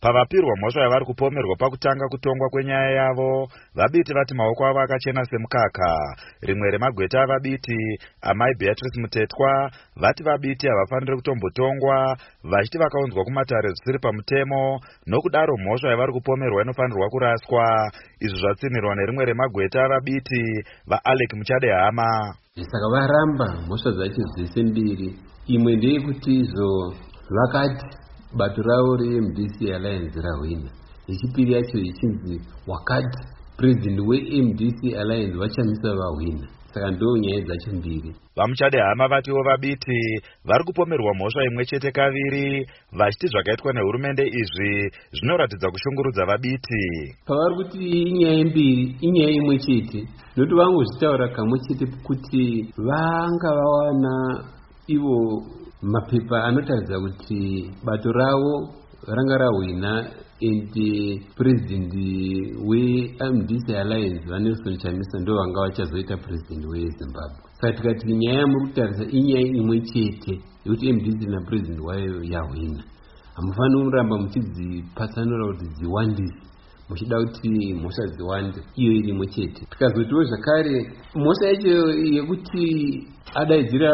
pavapirwa mhosva yavari kupomerwa pakutanga kutongwa kwenyaya yavo vabiti vati maoko avo akachena semukaka. Rimwe remagweta avabiti amai beatrice mutetwa vati vabiti havafaniri kutombotongwa vachiti vakaunzwa kumatare zvisiri pamutemo nokudaro mhosva yavari kupomerwa inofanirwa kuraswa. Izvi zvatsinirwa nerimwe remagweta avabiti vaalek muchade hama saka varamba mhosva dzacho dzese mbiri imwe ndeyekuti izvo vakati bato ravo remdc alliance rahwina. Yechipiri yacho ichinzi wakati purezidendi wemdc alliance vachamisa vahwina. Saka ndo nyaya dzacho mbiri vamuchade hama vatiwo vabiti vari kupomerwa mhosva imwe chete kaviri vachiti zvakaitwa nehurumende izvi zvinoratidza kushungurudza vabiti. Pavari kuti inyaya mbiri inyaya imwe chete nokuti vangozvitaura kamwe chete kuti vanga vawana ivo mapepa anotaridza kuti bato ravo ranga rahwina and purezidendi wemdc alliance vanelson chamisa ndo vanga vachazoita purezidendi wezimbabwe saka tikati nyaya muri kutarisa inyaya imwe chete yekuti mdc napurezidendi wayo yahwina. Hamufaniri kuramba muchidzipatsanura kuti dziwandise muchida kuti mhosva dziwande iyo iri imwe chete. Tikazotiwo zvakare mhosva yacho yekuti adaidzira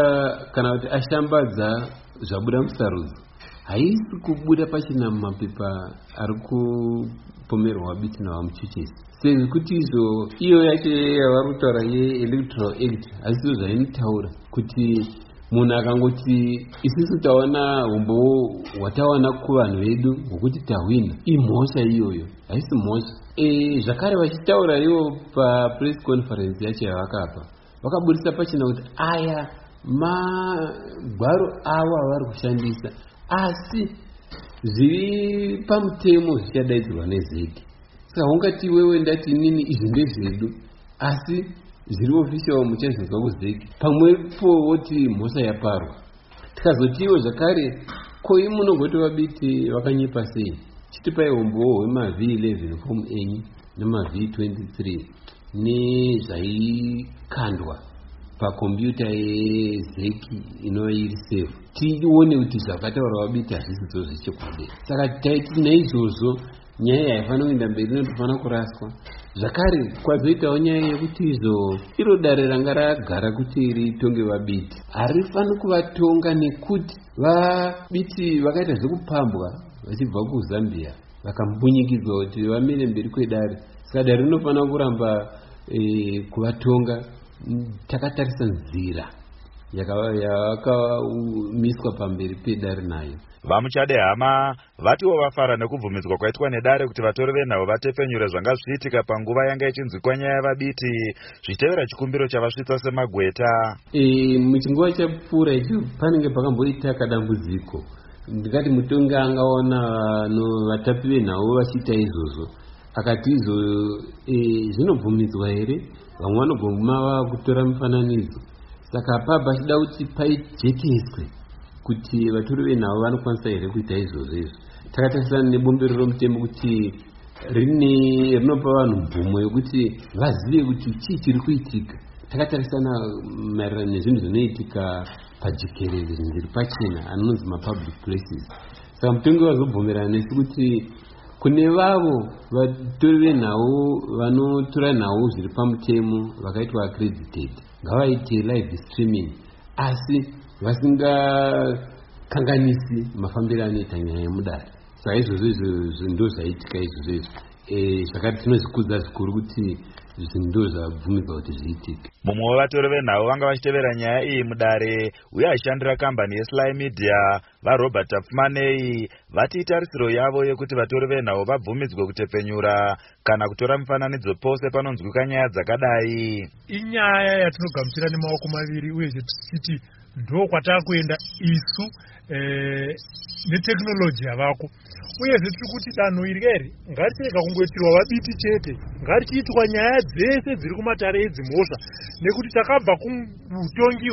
kana kuti ashambadza zvabuda musarudzo haisi kubuda pachina mumapepa ari kupomerwa biti navamuchuchesi sezvekuti izvo iyo yacho yavari kutaura yeelectoral act hasizo zvainotaura kuti munhu akangoti isusu taona umbo hwatawana kuvanhu vedu hwokuti tahwina imhosva iyoyo haisi mhosva. E, zvakare vachitaura ivo papress conference yacho yavakapa vakaburisa pachina kuti aya magwaro avo avari kushandisa asi zviri pamutemo zvichadaidzirwa nezeki saka ungati wewe ndati inini izvi ndezvedu asi zviri official muchazvinzwa kuzeki pamwepo woti mhosva yaparwa. Tikazotiwo zvakare koi munongoti vabiti vakanyipa sei? Chitipai umbowo hwemav 11 fom enyu nemav 23 nezvaikandwa pakombiyuta yezeki inova iri sefu tione kuti zvakataura vabiti hazvisidzo zvechokwadi saka taiti naizvozvo nyaya haifanira kuenda mberi inotofanira kuraswa zvakare kwazoitawo nyaya yekuti izvo iro dare ranga ragara kuti ritonge vabiti. Harifaniri kuvatonga nekuti vabiti vakaita zvekupambwa vachibva kuzambia vakambunyikidzwa kuti vamire mberi kwedare. Saka dare rinofanira kuramba e, kuvatonga takatarisa nzira yakamiswa pamberi pedare nayo. Vamuchade hama vatiwo vafara nekubvumidzwa kwaitwa nedare kuti vatori venhau vatepfenyure zvanga zvichiitika panguva yanga ichinzwikwa nyaya yavabiti. Zvichitevera chikumbiro chavasvitsa semagweta. E, muchinguva chapfuura icho panenge pakamboita kadambudziko. Ndingati mutongi angaona vatapi venhau vachiita izvozvo. Akati izvo e, zvinobvumidzwa here? Vamwe vanogoma vakutora mifananidzo saka pabva achida kuti paijekeswe kuti vatori venhavo vanokwanisa here kuita izvozvo izvo? Takatarisana nebombero romutemo kuti rine rinopa vanhu mvumo yekuti vazive kuti chii chiri kuitika. Takatarisana maererano nezvinhu zvinoitika pajekerere zviri pachena anonzi mapublic places. Saka mutongi wazobvumirana nesu kuti kune vavo vatori venhau vanotora nhau zviri pamutemo vakaitwa accredited ngavaite live streaming asi vasingakanganisi mafambiro anoita nyaya yemudare. Saka izvozvo izvo ndo zvaitika izvozvo izvo. E, zvakati tinozvikudza zvikuru kuti zvinhu ndo zvabvumidzwa kuti zviitike. Mumwe wevatori venhau vanga vachitevera nyaya iyi mudare uye achishandira kambani yesly media varobert apfumanei vati itarisiro yavo yekuti vatori venhau vabvumidzwe kutepfenyura kana kutora mifananidzo pose panonzwika nyaya dzakadai. Inyaya yatinogamuchira nemaoko maviri uyezve tichiti ndo kwataakuenda isu e, neteknoloji yavako. Uyezve tiri kuti danho iri kairi ngarichirega kungoitirwa vabiti chete. Ngarichiitwa nyaya dzese dziri kumatare edzimhosva nekuti takabva kuutongi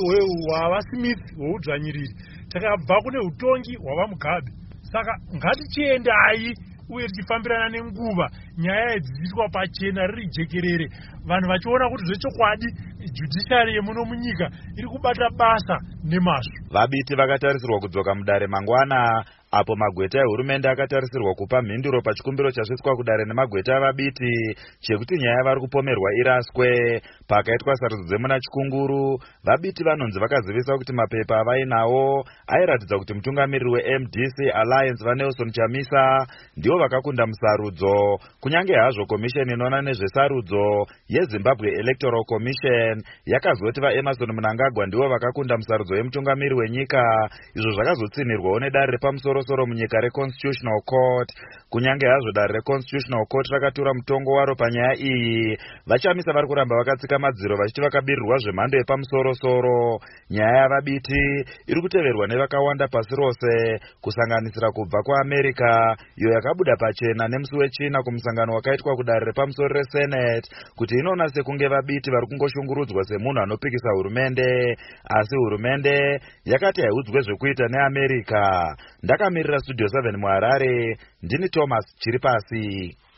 hwavasmith hweudzvanyiriri takabva kune utongi hwavamugabe saka ngatichiendai uye tichifambirana nenguva. Nyaya dzichiitwa pachena riri jekerere. Vanhu vachiona kuti zvechokwadi judhiciary yemuno munyika iri kubata basa nemazvo. Vabiti vakatarisirwa kudzoka mudare mangwana apo magweta ehurumende akatarisirwa kupa mhinduro pachikumbiro chasvitswa kudare nemagweta avabiti chekuti nyaya yavari kupomerwa iraswe. Pakaitwa sarudzo dzemuna chikunguru vabiti vanonzi vakazivisa kuti mapepa avainawo airatidza kuti mutungamiriri wemdc alliance vanelson chamisa ndivo vakakunda musarudzo. Kunyange hazvo komisheni inoona nezvesarudzo yezimbabwe electoral commission yakazoti vaemarson munangagwa ndivo vakakunda musarudzo yemutungamiri wenyika. Izvo zvakazotsinirwawo nedare repamusorosoro munyika reconstitutional court. Kunyange hazvo dare reconstitutional court rakatura mutongo waro panyaya iyi vachamisa vari kuramba vakatsika madziro vachiti vakabirirwa zvemhando yepamusorosoro. Nyaya yavabiti iri kuteverwa nevakawanda pasi rose kusanganisira kubva kuamerica iyo yakabuda pachena nemusi wechina kumusangano wakaitwa kudare repamusoro resenate kuti inoona sekunge vabiti vari kungoshungurudzwa semunhu anopikisa hurumende. Asi hurumende yakati haiudzwe zvekuita neamerica ndakamirira studio 7 muharare ndini thomas chiri pasi